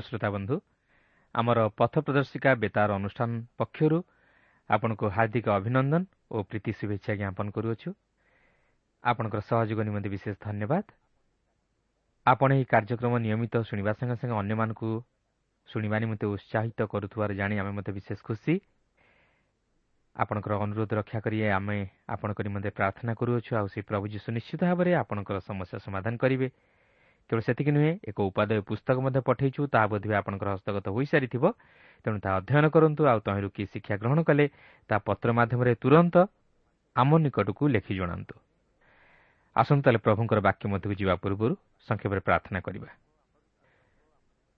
ଶ୍ରୋତାବନ୍ଧୁ ଆମର ପଥ ପ୍ରଦର୍ଶିକା ବେତାର ଅନୁଷ୍ଠାନ ପକ୍ଷରୁ ଆପଣଙ୍କୁ ହାର୍ଦ୍ଦିକ ଅଭିନନ୍ଦନ ଓ ପ୍ରୀତି ଶୁଭେଚ୍ଛା ଜ୍ଞାପନ କରୁଅଛୁ। ଆପଣଙ୍କର ସହଯୋଗ ନିମନ୍ତେ ବିଶେଷ ଧନ୍ୟବାଦ। ଆପଣ ଏହି କାର୍ଯ୍ୟକ୍ରମ ନିୟମିତ ଶୁଣିବା ସଙ୍ଗେ ସଙ୍ଗେ ଅନ୍ୟମାନଙ୍କୁ ଶୁଣିବା ନିମନ୍ତେ ଉତ୍ସାହିତ କରୁଥିବାର ଜାଣି ଆମେ ମଧ୍ୟ ବିଶେଷ ଖୁସି। ଆପଣଙ୍କର ଅନୁରୋଧ ରକ୍ଷା କରି ଆମେ ଆପଣଙ୍କ ନିମନ୍ତେ ପ୍ରାର୍ଥନା କରୁଅଛୁ ଆଉ ସେ ପ୍ରଭୁ ଯୀଶୁ ନିଶ୍ଚିତ ଭାବରେ ଆପଣଙ୍କର ସମସ୍ୟା ସମାଧାନ କରିବେ। କେବଳ ସେତିକି ନୁହେଁ ଏକ ଉପାଦେୟ ପୁସ୍ତକ ମଧ୍ୟ ପଠାଇଛୁ ତାହା ବୋଧେ ଆପଣଙ୍କର ହସ୍ତଗତ ହୋଇସାରିଥିବ। ତେଣୁ ତାହା ଅଧ୍ୟୟନ କରନ୍ତୁ ଆଉ ତହିଁରୁ କିଏ ଶିକ୍ଷା ଗ୍ରହଣ କଲେ ତାହା ପତ୍ର ମାଧ୍ୟମରେ ତୁରନ୍ତ ଆମ ନିକଟକୁ ଲେଖି ଜଣାନ୍ତୁ। ଆସନ୍ତୁ ତାହେଲେ ପ୍ରଭୁଙ୍କର ବାକ୍ୟ ମଧ୍ୟକୁ ଯିବା ପୂର୍ବରୁ ସଂକ୍ଷେପରେ ପ୍ରାର୍ଥନା କରିବା।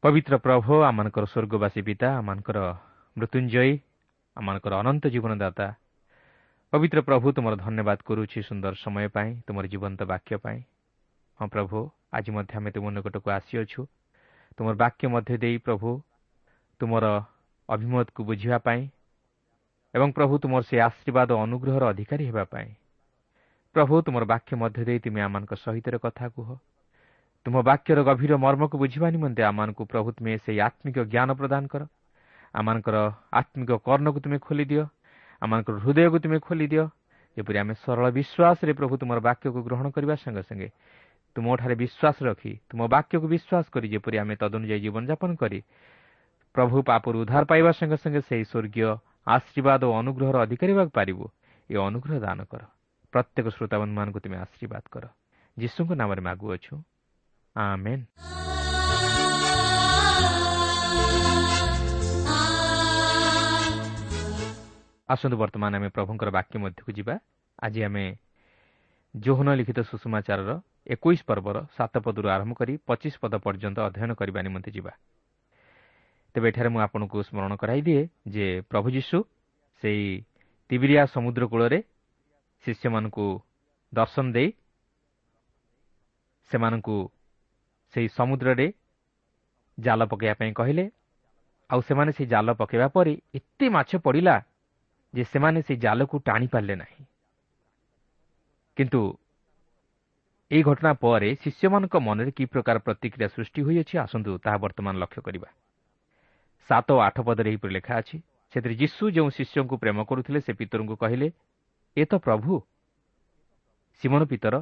ପବିତ୍ର ପ୍ରଭୁ ଆମମାନଙ୍କର ସ୍ୱର୍ଗବାସୀ ପିତା ଆମମାନଙ୍କର ମୃତ୍ୟୁଞ୍ଜୟୀ ଆମମାନଙ୍କର ଅନନ୍ତ ଜୀବନଦାତା ପବିତ୍ର ପ୍ରଭୁ ତୁମର ଧନ୍ୟବାଦ କରୁଛି ସୁନ୍ଦର ସମୟ ପାଇଁ ତୁମର ଜୀବନ୍ତ ବାକ୍ୟ ପାଇଁ। ହଁ ପ୍ରଭୁ ଆଜି ମଧ୍ୟ ଆମେ ତୁମ ନିକଟକୁ ଆସିଅଛୁ। ତୁମର ବାକ୍ୟ ମଧ୍ୟ ଦେଇ ପ୍ରଭୁ ତୁମର ଅଭିମତକୁ ବୁଝିବା ପାଇଁ ଏବଂ ପ୍ରଭୁ ତୁମର ସେ ଆଶୀର୍ବାଦ ଅନୁଗ୍ରହର ଅଧିକାରୀ ହେବା ପାଇଁ। ପ୍ରଭୁ ତୁମର ବାକ୍ୟ ମଧ୍ୟ ଦେଇ ତୁମେ ଆମମାନଙ୍କ ସହିତ କଥା କୁହ। ତୁମ ବାକ୍ୟର ଗଭୀର ମର୍ମକୁ ବୁଝିବା ନିମନ୍ତେ ଆମମାନଙ୍କୁ ପ୍ରଭୁ ତୁମେ ସେହି ଆତ୍ମିକ ଜ୍ଞାନ ପ୍ରଦାନ କର। ଆମମାନଙ୍କର ଆତ୍ମିକ କର୍ଣ୍ଣକୁ ତୁମେ ଖୋଲିଦିଅ ଆମମାନଙ୍କର ହୃଦୟକୁ ତୁମେ ଖୋଲିଦିଅ ଯେପରି ଆମେ ସରଳ ବିଶ୍ୱାସରେ ପ୍ରଭୁ ତୁମର ବାକ୍ୟକୁ ଗ୍ରହଣ କରିବା ସଙ୍ଗେ ସଙ୍ଗେ ତୁମଠାରେ ବିଶ୍ୱାସ ରଖି ତୁମ ବାକ୍ୟକୁ ବିଶ୍ୱାସ କରି ଯେପରି ଆମେ ତଦନୁଯାୟୀ ଜୀବନଯାପନ କରି ପ୍ରଭୁ ପାପରୁ ଉଦ୍ଧାର ପାଇବା ସଙ୍ଗେ ସଙ୍ଗେ ସେହି ସ୍ୱର୍ଗୀୟ ଆଶୀର୍ବାଦ ଓ ଅନୁଗ୍ରହର ଅଧିକାରୀ ହେବାକୁ ପାରିବୁ ଏ ଅନୁଗ୍ରହ ଦାନ କର ପ୍ରତ୍ୟେକ ଶ୍ରୋତାବନ୍ଧୁମାନଙ୍କୁ ତୁମେ ଆଶୀର୍ବାଦ କର ଯୀଶୁଙ୍କ ନାମରେ ମାଗୁଅଛୁ ଆମେନ୍ ଆସନ୍ତୁ ବର୍ତ୍ତମାନ ଆମେ ପ୍ରଭୁଙ୍କର ବାକ୍ୟ ମଧ୍ୟକୁ ଯିବା ଆଜି ଆମେ ଜୋହନ ଲିଖିତ ସୁଷମାଚାରର ଏକୋଇଶ ପର୍ବର ସାତ ପଦରୁ ଆରମ୍ଭ କରି ପଚିଶ ପଦ ପର୍ଯ୍ୟନ୍ତ ଅଧ୍ୟୟନ କରିବା ନିମନ୍ତେ ଯିବା। ତେବେ ଏଠାରେ ମୁଁ ଆପଣଙ୍କୁ ସ୍ମରଣ କରାଇଦିଏ ଯେ ପ୍ରଭୁ ଯୀଶୁ ସେହି ତିବିରିଆ ସମୁଦ୍ର କୂଳରେ ଶିଷ୍ୟମାନଙ୍କୁ ଦର୍ଶନ ଦେଇ ସେମାନଙ୍କୁ ସେହି ସମୁଦ୍ରରେ ଜାଲ ପକାଇବା ପାଇଁ କହିଲେ। ଆଉ ସେମାନେ ସେହି ଜାଲ ପକାଇବା ପରେ ଏତେ ମାଛ ପଡ଼ିଲା ଯେ ସେମାନେ ସେହି ଜାଲକୁ ଟାଣି ପାରିଲେ ନାହିଁ। କିନ୍ତୁ ଏହି ଘଟଣା ପରେ ଶିଷ୍ୟମାନଙ୍କ ମନରେ କି ପ୍ରକାର ପ୍ରତିକ୍ରିୟା ସୃଷ୍ଟି ହୋଇଅଛି ଆସନ୍ତୁ ତାହା ବର୍ତ୍ତମାନ ଲକ୍ଷ୍ୟ କରିବା। ସାତ ଓ ଆଠ ପଦରେ ଏହିପରି ଲେଖା ଅଛି ସେଥିରେ ଯୀଶୁ ଯେଉଁ ଶିଷ୍ୟଙ୍କୁ ପ୍ରେମ କରୁଥିଲେ ସେ ପିତରଙ୍କୁ କହିଲେ ଏ ତ ପ୍ରଭୁ। ସିମନ ପିତର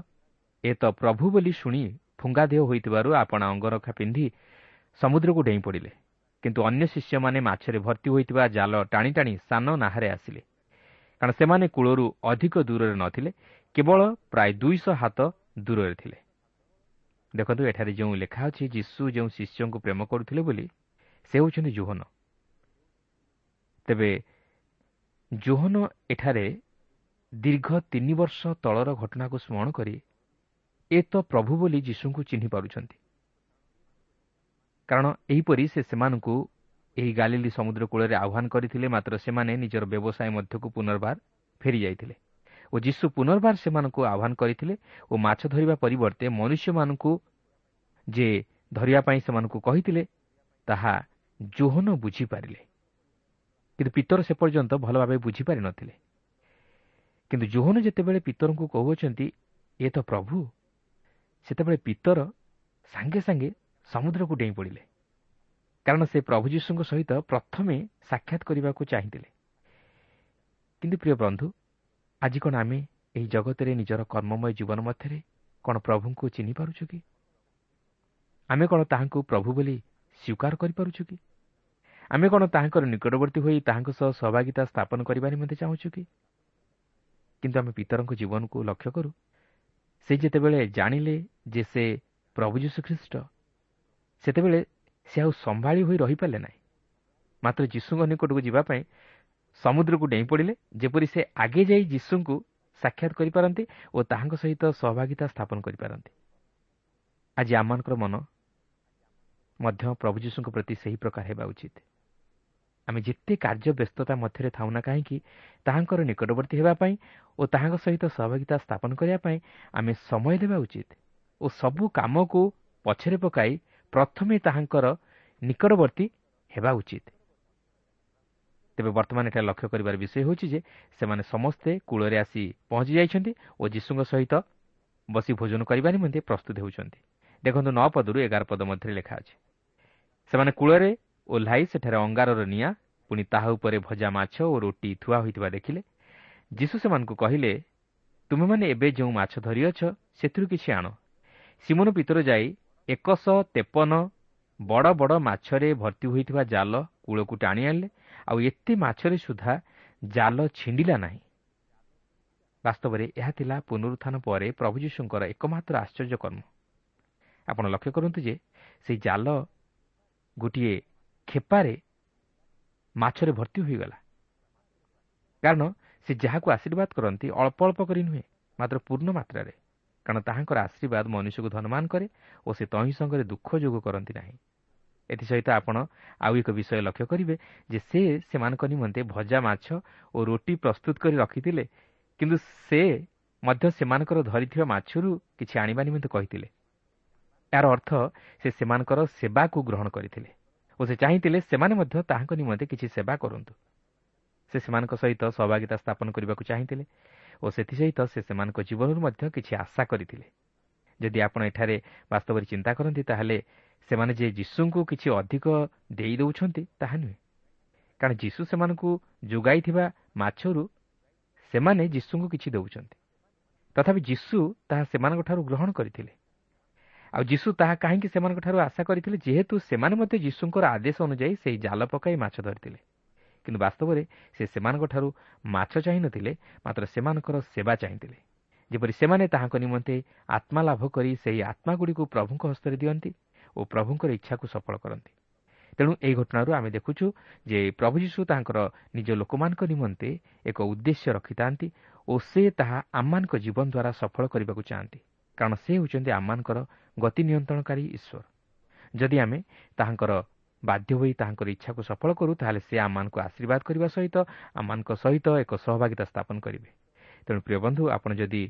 ଏ ତ ପ୍ରଭୁ ବୋଲି ଶୁଣି ଫୁଙ୍ଗା ଦେହ ହୋଇଥିବାରୁ ଆପଣା ଅଙ୍ଗରଖା ପିନ୍ଧି ସମୁଦ୍ରକୁ ଡେଇଁ ପଡ଼ିଲେ। କିନ୍ତୁ ଅନ୍ୟ ଶିଷ୍ୟମାନେ ମାଛରେ ଭର୍ତ୍ତି ହୋଇଥିବା ଜାଲ ଟାଣି ଟାଣି ସାନ ନାହାରେ ଆସିଲେ। କାରଣ ସେମାନେ କୂଳରୁ ଅଧିକ ଦୂରରେ ନଥିଲେ କେବଳ ପ୍ରାୟ ଦୁଇଶହ ହାତ ଦୂରରେ ଥିଲେ। ଦେଖନ୍ତୁ ଏଠାରେ ଯେଉଁ ଲେଖା ଅଛି ଯୀଶୁ ଯେଉଁ ଶିଷ୍ୟଙ୍କୁ ପ୍ରେମ କରୁଥିଲେ ବୋଲି ସେ ହେଉଛନ୍ତି ଜୋହନ। ତେବେ ଜୋହନ ଏଠାରେ ଦୀର୍ଘ ତିନି ବର୍ଷ ତଳର ଘଟଣାକୁ ସ୍ମରଣ କରି ଏ ତ ପ୍ରଭୁ ବୋଲି ଯୀଶୁଙ୍କୁ ଚିହ୍ନି ପାରୁଛନ୍ତି। କାରଣ ଏହିପରି ସେ ସେମାନଙ୍କୁ ଏହି ଗାଲିଲି ସମୁଦ୍ର କୂଳରେ ଆହ୍ୱାନ କରିଥିଲେ ମାତ୍ର ସେମାନେ ନିଜର ବ୍ୟବସାୟ ମଧ୍ୟକୁ ପୁନର୍ବାର ଫେରିଯାଇଥିଲେ। ଓ ଯୀଶୁ ପୁନର୍ବାର ସେମାନଙ୍କୁ ଆହ୍ୱାନ କରିଥିଲେ ଓ ମାଛ ଧରିବା ପରିବର୍ତ୍ତେ ମନୁଷ୍ୟମାନଙ୍କୁ ଯେ ଧରିବା ପାଇଁ ସେମାନଙ୍କୁ କହିଥିଲେ ତାହା ଜୋହନ ବୁଝିପାରିଲେ। କିନ୍ତୁ ପିତର ସେ ପର୍ଯ୍ୟନ୍ତ ଭଲ ଭାବେ ବୁଝିପାରିନଥିଲେ କିନ୍ତୁ ଜୋହନ ଯେତେବେଳେ ପିତରଙ୍କୁ କହୁଅଛନ୍ତି ଏ ତ ପ୍ରଭୁ ସେତେବେଳେ ପିତର ସାଙ୍ଗେ ସାଙ୍ଗେ ସମୁଦ୍ରକୁ ଡେଇଁ ପଡ଼ିଲେ। କାରଣ ସେ ପ୍ରଭୁ ଯୀଶୁଙ୍କ ସହିତ ପ୍ରଥମେ ସାକ୍ଷାତ କରିବାକୁ ଚାହିଁଥିଲେ। କିନ୍ତୁ ପ୍ରିୟ ବନ୍ଧୁ ଆଜି କ'ଣ ଆମେ ଏହି ଜଗତରେ ନିଜର କର୍ମମୟ ଜୀବନ ମଧ୍ୟରେ କ'ଣ ପ୍ରଭୁଙ୍କୁ ଚିହ୍ନି ପାରୁଛୁ କି? ଆମେ କ'ଣ ତାହାଙ୍କୁ ପ୍ରଭୁ ବୋଲି ସ୍ୱୀକାର କରିପାରୁଛୁ କି? ଆମେ କ'ଣ ତାହାଙ୍କର ନିକଟବର୍ତ୍ତୀ ହୋଇ ତାହାଙ୍କ ସହ ସହଭାଗିତା ସ୍ଥାପନ କରିବା ନିମନ୍ତେ ଚାହୁଁଛୁ କି? କିନ୍ତୁ ଆମେ ପିତରଙ୍କ ଜୀବନକୁ ଲକ୍ଷ୍ୟ କରୁ। ସେ ଯେତେବେଳେ ଜାଣିଲେ ଯେ ସେ ପ୍ରଭୁ ଯୀଶୁଖ୍ରୀଷ୍ଟ ସେତେବେଳେ ସେ ଆଉ ସମ୍ଭାଳି ହୋଇ ରହିପାରିଲେ ନାହିଁ। ମାତ୍ର ଯୀଶୁଙ୍କ ନିକଟକୁ ଯିବା ପାଇଁ ସମୁଦ୍ରକୁ ଡେଇଁ ପଡ଼ିଲେ ଯେପରି ସେ ଆଗେ ଯାଇ ଯୀଶୁଙ୍କୁ ସାକ୍ଷାତ କରିପାରନ୍ତି ଓ ତାହାଙ୍କ ସହିତ ସହଭାଗିତା ସ୍ଥାପନ କରିପାରନ୍ତି। ଆଜି ଆମମାନଙ୍କର ମନ ମଧ୍ୟ ପ୍ରଭୁ ଯୀଶୁଙ୍କ ପ୍ରତି ସେହି ପ୍ରକାର ହେବା ଉଚିତ। ଆମେ ଯେତେ କାର୍ଯ୍ୟ ବ୍ୟସ୍ତତା ମଧ୍ୟରେ ଥାଉନା କାହିଁକି ତାହାଙ୍କର ନିକଟବର୍ତ୍ତୀ ହେବା ପାଇଁ ଓ ତାହାଙ୍କ ସହିତ ସହଭାଗିତା ସ୍ଥାପନ କରିବା ପାଇଁ ଆମେ ସମୟ ଦେବା ଉଚିତ ଓ ସବୁ କାମକୁ ପଛରେ ପକାଇ ପ୍ରଥମେ ତାହାଙ୍କର ନିକଟବର୍ତ୍ତୀ ହେବା ଉଚିତ। ତେବେ ବର୍ତ୍ତମାନ ଏଠାରେ ଲକ୍ଷ୍ୟ କରିବାର ବିଷୟ ହେଉଛି ଯେ ସେମାନେ ସମସ୍ତେ କୂଳରେ ଆସି ପହଞ୍ଚି ଯାଇଛନ୍ତି ଓ ଯୀଶୁଙ୍କ ସହିତ ବସି ଭୋଜନ କରିବା ନିମନ୍ତେ ପ୍ରସ୍ତୁତ ହେଉଛନ୍ତି। ଦେଖନ୍ତୁ ନଅ ପଦରୁ ଏଗାର ପଦ ମଧ୍ୟରେ ଲେଖା ଅଛି। ସେମାନେ କୂଳରେ ଓହ୍ଲାଇ ସେଠାରେ ଅଙ୍ଗାରର ନିଆଁ ପୁଣି ତାହା ଉପରେ ଭଜା ମାଛ ଓ ରୁଟି ଥୁଆ ହୋଇଥିବା ଦେଖିଲେ। ଯୀଶୁ ସେମାନଙ୍କୁ କହିଲେ ତୁମେମାନେ ଏବେ ଯେଉଁ ମାଛ ଧରିଅଛ ସେଥିରୁ କିଛି ଆଣ। ସିମନ ପିତର ଯାଇ ଏକଶହ ତେପନ ବଡ଼ ବଡ଼ ମାଛରେ ଭର୍ତ୍ତି ହୋଇଥିବା ଜାଲ କୂଳକୁ ଟାଣି ଆଣିଲେ ଆଉ ଏତେ ମାଛରେ ସୁଦ୍ଧା ଜାଲ ଛିଣ୍ଡିଲା ନାହିଁ। ବାସ୍ତବରେ ଏହା ଥିଲା ପୁନରୁତ୍ଥାନ ପରେ ପ୍ରଭୁ ଯୀଶୁଙ୍କର ଏକମାତ୍ର ଆଶ୍ଚର୍ଯ୍ୟ କର୍ମ। ଆପଣ ଲକ୍ଷ୍ୟ କରନ୍ତୁ ଯେ ସେହି ଜାଲ ଗୋଟିଏ ଖେପାରେ ମାଛରେ ଭର୍ତ୍ତି ହୋଇଗଲା। କାରଣ ସେ ଯାହାକୁ ଆଶୀର୍ବାଦ କରନ୍ତି ଅଳ୍ପ ଅଳ୍ପ କରି ନୁହେଁ ମାତ୍ର ପୂର୍ଣ୍ଣ ମାତ୍ରାରେ। କାରଣ ତାହାଙ୍କର ଆଶୀର୍ବାଦ ମନୁଷ୍ୟକୁ ଧନମାନ କରେ ଓ ସେ ତହିଁ ସଙ୍ଗରେ ଦୁଃଖ ଯୋଗ କରନ୍ତି ନାହିଁ। ଏଥିସହିତ ଆପଣ ଆଉ ଏକ ବିଷୟ ଲକ୍ଷ୍ୟ କରିବେ ଯେ ସେ ସେମାନଙ୍କ ନିମନ୍ତେ ଭଜା ମାଛ ଓ ରୁଟି ପ୍ରସ୍ତୁତ କରି ରଖିଥିଲେ କିନ୍ତୁ ସେ ମଧ୍ୟ ସେମାନଙ୍କର ଧରିଥିବା ମାଛରୁ କିଛି ଆଣିବା ନିମନ୍ତେ କହିଥିଲେ। ଏହାର ଅର୍ଥ ସେ ସେମାନଙ୍କର ସେବାକୁ ଗ୍ରହଣ କରିଥିଲେ ଓ ସେ ଚାହିଁଥିଲେ ସେମାନେ ମଧ୍ୟ ତାହାଙ୍କ ନିମନ୍ତେ କିଛି ସେବା କରନ୍ତୁ। ସେ ସେମାନଙ୍କ ସହିତ ସହଭାଗିତା ସ୍ଥାପନ କରିବାକୁ ଚାହିଁଥିଲେ ଓ ସେଥିସହିତ ସେ ସେମାନଙ୍କ ଜୀବନରୁ ମଧ୍ୟ କିଛି ଆଶା କରିଥିଲେ। ଯଦି ଆପଣ ଏଠାରେ ବାସ୍ତବରେ ଚିନ୍ତା କରନ୍ତି ତାହେଲେ ସେମାନେ ଯେ ଯୀଶୁଙ୍କୁ କିଛି ଅଧିକ ଦେଇ ଦେଉଛନ୍ତି ତାହା ନୁହେଁ। କାରଣ ଯୀଶୁ ସେମାନଙ୍କୁ ଯୋଗାଇଥିବା ମାଛରୁ ସେମାନେ ଯୀଶୁଙ୍କୁ କିଛି ଦେଉଛନ୍ତି। ତଥାପି ଯୀଶୁ ତାହା ସେମାନଙ୍କଠାରୁ ଗ୍ରହଣ କରିଥିଲେ। ଆଉ ଯୀଶୁ ତାହା କାହିଁକି ସେମାନଙ୍କଠାରୁ ଆଶା କରିଥିଲେ? ଯେହେତୁ ସେମାନେ ମଧ୍ୟ ଯୀଶୁଙ୍କର ଆଦେଶ ଅନୁଯାୟୀ ସେହି ଜାଲ ପକାଇ ମାଛ ଧରିଥିଲେ। କିନ୍ତୁ ବାସ୍ତବରେ ସେ ସେମାନଙ୍କଠାରୁ ମାଛ ଚାହିଁନଥିଲେ ମାତ୍ର ସେମାନଙ୍କର ସେବା ଚାହିଁଥିଲେ। ଯେପରି ସେମାନେ ତାହାଙ୍କ ନିମନ୍ତେ ଆତ୍ମା ଲାଭ କରି ସେହି ଆତ୍ମାଗୁଡ଼ିକୁ ପ୍ରଭୁଙ୍କ ହସ୍ତରେ ଦିଅନ୍ତି ଓ ପ୍ରଭୁଙ୍କର ଇଚ୍ଛାକୁ ସଫଳ କରନ୍ତି। ତେଣୁ ଏହି ଘଟଣାରୁ ଆମେ ଦେଖୁଛୁ ଯେ ପ୍ରଭୁ ଯୀଶୁ ତାଙ୍କର ନିଜ ଲୋକମାନଙ୍କ ନିମନ୍ତେ ଏକ ଉଦ୍ଦେଶ୍ୟ ରଖିଥାନ୍ତି ଓ ସେ ତାହା ଆମମାନଙ୍କ ଜୀବନ ଦ୍ୱାରା ସଫଳ କରିବାକୁ ଚାହାନ୍ତି। କାରଣ ସେ ହେଉଛନ୍ତି ଆମମାନଙ୍କର ଗତି ନିୟନ୍ତ୍ରଣକାରୀ ଈଶ୍ୱର। ଯଦି ଆମେ ତାହାଙ୍କର ବାଧ୍ୟ ହୋଇ ତାହାଙ୍କର ଇଚ୍ଛାକୁ ସଫଳ କରୁ ତାହେଲେ ସେ ଆମମାନଙ୍କୁ ଆଶୀର୍ବାଦ କରିବା ସହିତ ଆମମାନଙ୍କ ସହିତ ଏକ ସହଭାଗିତା ସ୍ଥାପନ କରିବେ। ତେଣୁ ପ୍ରିୟ ବନ୍ଧୁ ଆପଣ ଯଦି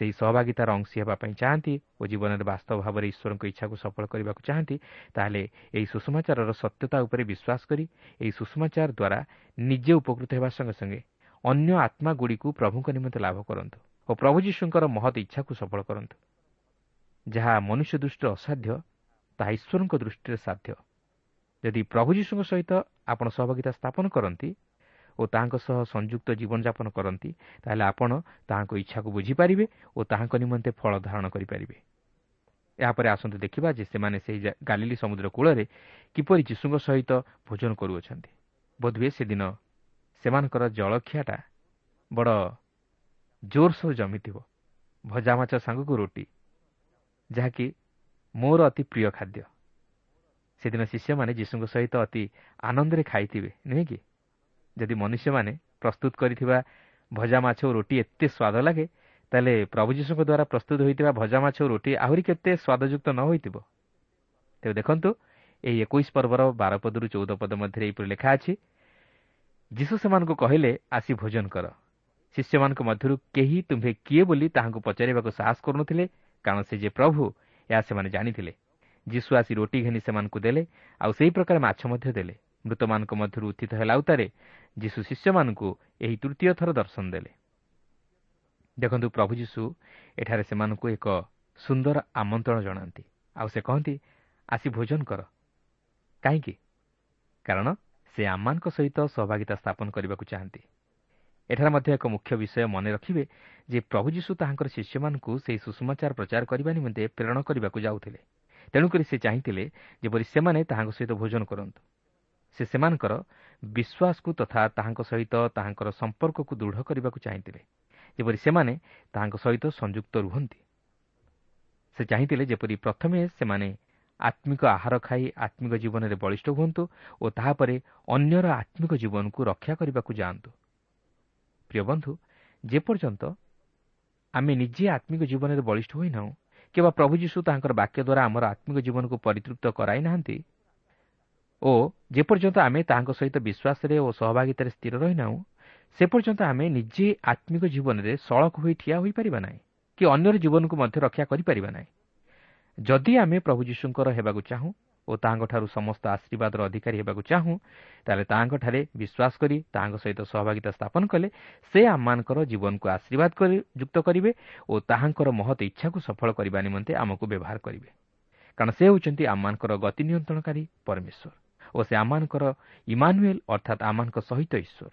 ସେହି ସହଭାଗିତାର ଅଂଶୀ ହେବା ପାଇଁ ଚାହାନ୍ତି ଓ ଜୀବନରେ ବାସ୍ତବ ଭାବରେ ଈଶ୍ୱରଙ୍କ ଇଚ୍ଛାକୁ ସଫଳ କରିବାକୁ ଚାହାନ୍ତି ତାହେଲେ ଏହି ସୁଷମାଚାରର ସତ୍ୟତା ଉପରେ ବିଶ୍ୱାସ କରି ଏହି ସୁଷମାଚାର ଦ୍ୱାରା ନିଜେ ଉପକୃତ ହେବା ସଙ୍ଗେ ସଙ୍ଗେ ଅନ୍ୟ ଆତ୍ମାଗୁଡ଼ିକୁ ପ୍ରଭୁଙ୍କ ନିମନ୍ତେ ଲାଭ କରନ୍ତୁ ଓ ପ୍ରଭୁ ଯୀଶୁଙ୍କର ମହତ୍ ଇଚ୍ଛାକୁ ସଫଳ କରନ୍ତୁ। ଯାହା ମନୁଷ୍ୟ ଦୃଷ୍ଟିରେ ଅସାଧ୍ୟ ତାହା ଈଶ୍ୱରଙ୍କ ଦୃଷ୍ଟିରେ ସାଧ୍ୟ। ଯଦି ପ୍ରଭୁ ଯୀଶୁଙ୍କ ସହିତ ଆପଣ ସହଭାଗିତା ସ୍ଥାପନ କରନ୍ତି ଓ ତାହାଙ୍କ ସହ ସଂଯୁକ୍ତ ଜୀବନଯାପନ କରନ୍ତି ତାହେଲେ ଆପଣ ତାହାଙ୍କ ଇଚ୍ଛାକୁ ବୁଝିପାରିବେ ଓ ତାହାଙ୍କ ନିମନ୍ତେ ଫଳ ଧାରଣ କରିପାରିବେ। ଏହାପରେ ଆସନ୍ତୁ ଦେଖିବା ଯେ ସେମାନେ ସେହି ଗାଲିଲି ସମୁଦ୍ର କୂଳରେ କିପରି ଯୀଶୁଙ୍କ ସହିତ ଭୋଜନ କରୁଅଛନ୍ତି। ବୋଧହୁଏ ସେଦିନ ସେମାନଙ୍କର ଜଳଖିଆଟା ବଡ଼ ଜୋରସୋର ଜମିଥିବ। ଭଜା ମାଛ ସାଙ୍ଗକୁ ରୁଟି ଯାହାକି ମୋର ଅତି ପ୍ରିୟ ଖାଦ୍ୟ। ସେଦିନ ଶିଷ୍ୟମାନେ ଯୀଶୁଙ୍କ ସହିତ ଅତି ଆନନ୍ଦରେ ଖାଇଥିବେ ନୁହେଁ କି? ଯଦି ମନୁଷ୍ୟମାନେ ପ୍ରସ୍ତୁତ କରିଥିବା ଭଜା ମାଛ ଓ ରୁଟି ଏତେ ସ୍ୱାଦ ଲାଗେ ତାହେଲେ ପ୍ରଭୁ ଯୀଶୁଙ୍କ ଦ୍ୱାରା ପ୍ରସ୍ତୁତ ହୋଇଥିବା ଭଜା ମାଛ ଓ ରୁଟି ଆହୁରି କେତେ ସ୍ୱାଦଯୁକ୍ତ ନ ହୋଇଥିବ? ତେବେ ଦେଖନ୍ତୁ ଏହି ଏକୋଇଶ ପର୍ବର ବାର ପଦରୁ ଚଉଦ ପଦ ମଧ୍ୟରେ ଏହିପରି ଲେଖା ଅଛି ଯୀଶୁ ସେମାନଙ୍କୁ କହିଲେ ଆସି ଭୋଜନ କର। ଶିଷ୍ୟମାନଙ୍କ ମଧ୍ୟରୁ କେହି ତୁମ୍ଭେ କିଏ ବୋଲି ତାହାଙ୍କୁ ପଚାରିବାକୁ ସାହସ କରୁନଥିଲେ କାରଣ ସେ ଯେ ପ୍ରଭୁ ଏହା ସେମାନେ ଜାଣିଥିଲେ। ଯୀଶୁ ଆସି ରୋଟି ଘେନି ସେମାନଙ୍କୁ ଦେଲେ ଆଉ ସେହି ପ୍ରକାର ମାଛ ମଧ୍ୟ ଦେଲେ। ମୃତମାନଙ୍କ ମଧ୍ୟରୁ ଉତ୍ଥିତ ହେଲା ଉତ୍ତାରେ ଯୀଶୁ ଶିଷ୍ୟମାନଙ୍କୁ ଏହି ତୃତୀୟ ଥର ଦର୍ଶନ ଦେଲେ। ଦେଖନ୍ତୁ ପ୍ରଭୁ ଯୀଶୁ ଏଠାରେ ସେମାନଙ୍କୁ ଏକ ସୁନ୍ଦର ଆମନ୍ତ୍ରଣ ଜଣାନ୍ତି। ଆଉ ସେ କହନ୍ତି ଆସି ଭୋଜନ କର। କାହିଁକି? କାରଣ ସେ ଆମମାନଙ୍କ ସହିତ ସହଭାଗିତା ସ୍ଥାପନ କରିବାକୁ ଚାହାନ୍ତି। ଏଠାରେ ମଧ୍ୟ ଏକ ମୁଖ୍ୟ ବିଷୟ ମନେ ରଖିବେ ଯେ ପ୍ରଭୁ ଯୀଶୁ ତାହାଙ୍କର ଶିଷ୍ୟମାନଙ୍କୁ ସେହି ସୁଷମାଚାର ପ୍ରଚାର କରିବା ନିମନ୍ତେ ପ୍ରେରଣ କରିବାକୁ ଯାଉଥିଲେ। ତେଣୁକରି ସେ ଚାହିଁଥିଲେ ଯେପରି ସେମାନେ ତାହାଙ୍କ ସହିତ ଭୋଜନ କରନ୍ତୁ। ସେ ସେମାନଙ୍କର ବିଶ୍ୱାସକୁ ତଥା ତାହାଙ୍କ ସହିତ ତାହାଙ୍କର ସମ୍ପର୍କକୁ ଦୃଢ଼ କରିବାକୁ ଚାହିଁଥିଲେ ଯେପରି ସେମାନେ ତାହାଙ୍କ ସହିତ ସଂଯୁକ୍ତ ରୁହନ୍ତି। ସେ ଚାହିଁଥିଲେ ଯେପରି ପ୍ରଥମେ ସେମାନେ ଆତ୍ମିକ ଆହାର ଖାଇ ଆତ୍ମିକ ଜୀବନରେ ବଳିଷ୍ଠ ହୁଅନ୍ତୁ ଓ ତାହାପରେ ଅନ୍ୟର ଆତ୍ମିକ ଜୀବନକୁ ରକ୍ଷା କରିବାକୁ ଯାଆନ୍ତୁ। ପ୍ରିୟ ବନ୍ଧୁ ଯେପର୍ଯ୍ୟନ୍ତ ଆମେ ନିଜେ ଆତ୍ମିକ ଜୀବନରେ ବଳିଷ୍ଠ ହୋଇନାହୁଁ କିମ୍ବା ପ୍ରଭୁ ଯୀଶୁ ତାହାଙ୍କର ବାକ୍ୟ ଦ୍ୱାରା ଆମର ଆତ୍ମିକ ଜୀବନକୁ ପରିତୃପ୍ତ କରାଇ ନାହାନ୍ତି ଓ ଯେପର୍ଯ୍ୟନ୍ତ ଆମେ ତାହାଙ୍କ ସହିତ ବିଶ୍ୱାସରେ ଓ ସହଭାଗିତାରେ ସ୍ଥିର ରହିନାହୁଁ ସେ ପର୍ଯ୍ୟନ୍ତ ଆମେ ନିଜେ ଆତ୍ମିକ ଜୀବନରେ ସଳଖ ହୋଇ ଠିଆ ହୋଇପାରିବା ନାହିଁ କି ଅନ୍ୟର ଜୀବନକୁ ମଧ୍ୟ ରକ୍ଷା କରିପାରିବା ନାହିଁ। ଯଦି ଆମେ ପ୍ରଭୁ ଯୀଶୁଙ୍କର ହେବାକୁ ଚାହୁଁ ଓ ତାହାଙ୍କଠାରୁ ସମସ୍ତ ଆଶୀର୍ବାଦର ଅଧିକାରୀ ହେବାକୁ ଚାହୁଁ ତାହେଲେ ତାହାଙ୍କଠାରେ ବିଶ୍ୱାସ କରି ତାହାଙ୍କ ସହିତ ସହଭାଗିତା ସ୍ଥାପନ କଲେ ସେ ଆମମାନଙ୍କର ଜୀବନକୁ ଆଶୀର୍ବାଦ ଯୁକ୍ତ କରିବେ ଓ ତାହାଙ୍କର ମହତ ଇଚ୍ଛାକୁ ସଫଳ କରିବା ନିମନ୍ତେ ଆମକୁ ବ୍ୟବହାର କରିବେ। କାରଣ ସେ ହେଉଛନ୍ତି ଆମମାନଙ୍କର ଗତି ନିୟନ୍ତ୍ରଣକାରୀ ପରମେଶ୍ୱର। ଓ ସେ ଆମମାନଙ୍କର ଇମାନୁଏଲ୍ ଅର୍ଥାତ୍ ଆମମାନଙ୍କ ସହିତ ଈଶ୍ୱର।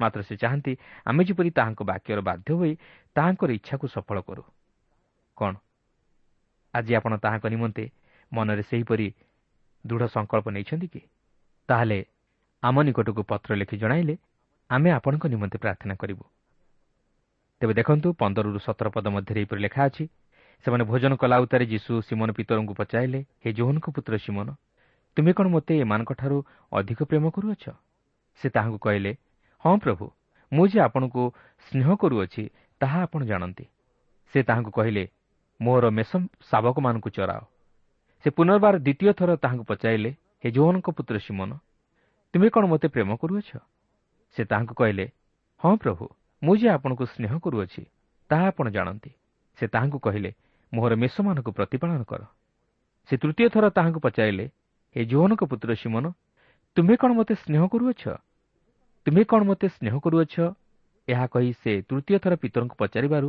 ମାତ୍ର ସେ ଚାହାନ୍ତି ଆମେ ଯେପରି ତାହାଙ୍କ ବାକ୍ୟର ବାଧ୍ୟ ହୋଇ ତାହାଙ୍କର ଇଚ୍ଛାକୁ ସଫଳ କରୁ। କ'ଣ? ଆଜି ଆପଣ ତାହାଙ୍କ ନିମନ୍ତେ ମନରେ ସେହିପରି ଦୃଢ଼ ସଂକଳ୍ପ ନେଇଛନ୍ତି କି? ତାହେଲେ ଆମ ନିକଟକୁ ପତ୍ର ଲେଖି ଜଣାଇଲେ ଆମେ ଆପଣଙ୍କ ନିମନ୍ତେ ପ୍ରାର୍ଥନା କରିବୁ। ତେବେ ଦେଖନ୍ତୁ ପନ୍ଦରରୁ ସତର ପଦ ମଧ୍ୟରେ ଏହିପରି ଲେଖା ଅଛି ସେମାନେ ଭୋଜନ କଲା ଉତ୍ତାରେ ଯୀଶୁ ସିମନ ପିତରଙ୍କୁ ପଚାରିଲେ ହେ ଜୋହନଙ୍କ ପୁତ୍ର ସିମନ ତୁମେ କ'ଣ ମୋତେ ଏମାନଙ୍କଠାରୁ ଅଧିକ ପ୍ରେମ କରୁଅଛ? ସେ ତାହାଙ୍କୁ କହିଲେ ହଁ ପ୍ରଭୁ ମୁଁ ଯେ ଆପଣଙ୍କୁ ସ୍ନେହ କରୁଅଛି ତାହା ଆପଣ ଜାଣନ୍ତି। ସେ ତାହାଙ୍କୁ କହିଲେ ମୋର ମେଷ ଶାବକମାନଙ୍କୁ ଚରାଅ। ସେ ପୁନର୍ବାର ଦ୍ୱିତୀୟ ଥର ତାହାଙ୍କୁ ପଚାରିଲେ ହେ ଯୌହନଙ୍କ ପୁତ୍ର ସିମନ ତୁମେ କ'ଣ ମୋତେ ପ୍ରେମ କରୁଅଛ? ସେ ତାହାଙ୍କୁ କହିଲେ ହଁ ପ୍ରଭୁ ମୁଁ ଯେ ଆପଣଙ୍କୁ ସ୍ନେହ କରୁଅଛି ତାହା ଆପଣ ଜାଣନ୍ତି। ସେ ତାହାଙ୍କୁ କହିଲେ ମୋହର ମେଷମାନଙ୍କୁ ପ୍ରତିପାଳନ କର। ସେ ତୃତୀୟ ଥର ତାହାଙ୍କୁ ପଚାରିଲେ ହେ ଯୌହନଙ୍କ ପୁତ୍ର ସିମନ ତୁମେ କ'ଣ ମୋତେ ସ୍ନେହ କରୁଅଛ? ତୁମେ କ'ଣ ମୋତେ ସ୍ନେହ କରୁଅଛ? ଏହା କହି ସେ ତୃତୀୟ ଥର ପିତରଙ୍କୁ ପଚାରିବାରୁ